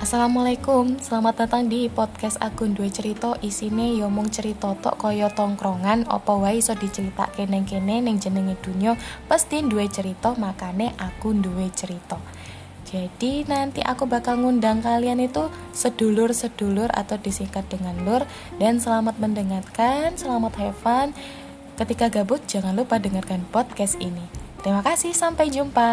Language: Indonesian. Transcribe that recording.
Assalamualaikum, selamat datang di podcast akun dua cerita isine yo mung cerita tok kaya tongkrongan apa wae iso diceritake neng kene neng jenenge dunyo pasti dua cerita makane akun dua cerita. Jadi nanti aku bakal ngundang kalian itu sedulur-sedulur atau disingkat dengan lur dan selamat mendengarkan, selamat have fun. Ketika gabut jangan lupa dengarkan podcast ini. Terima kasih, sampai jumpa.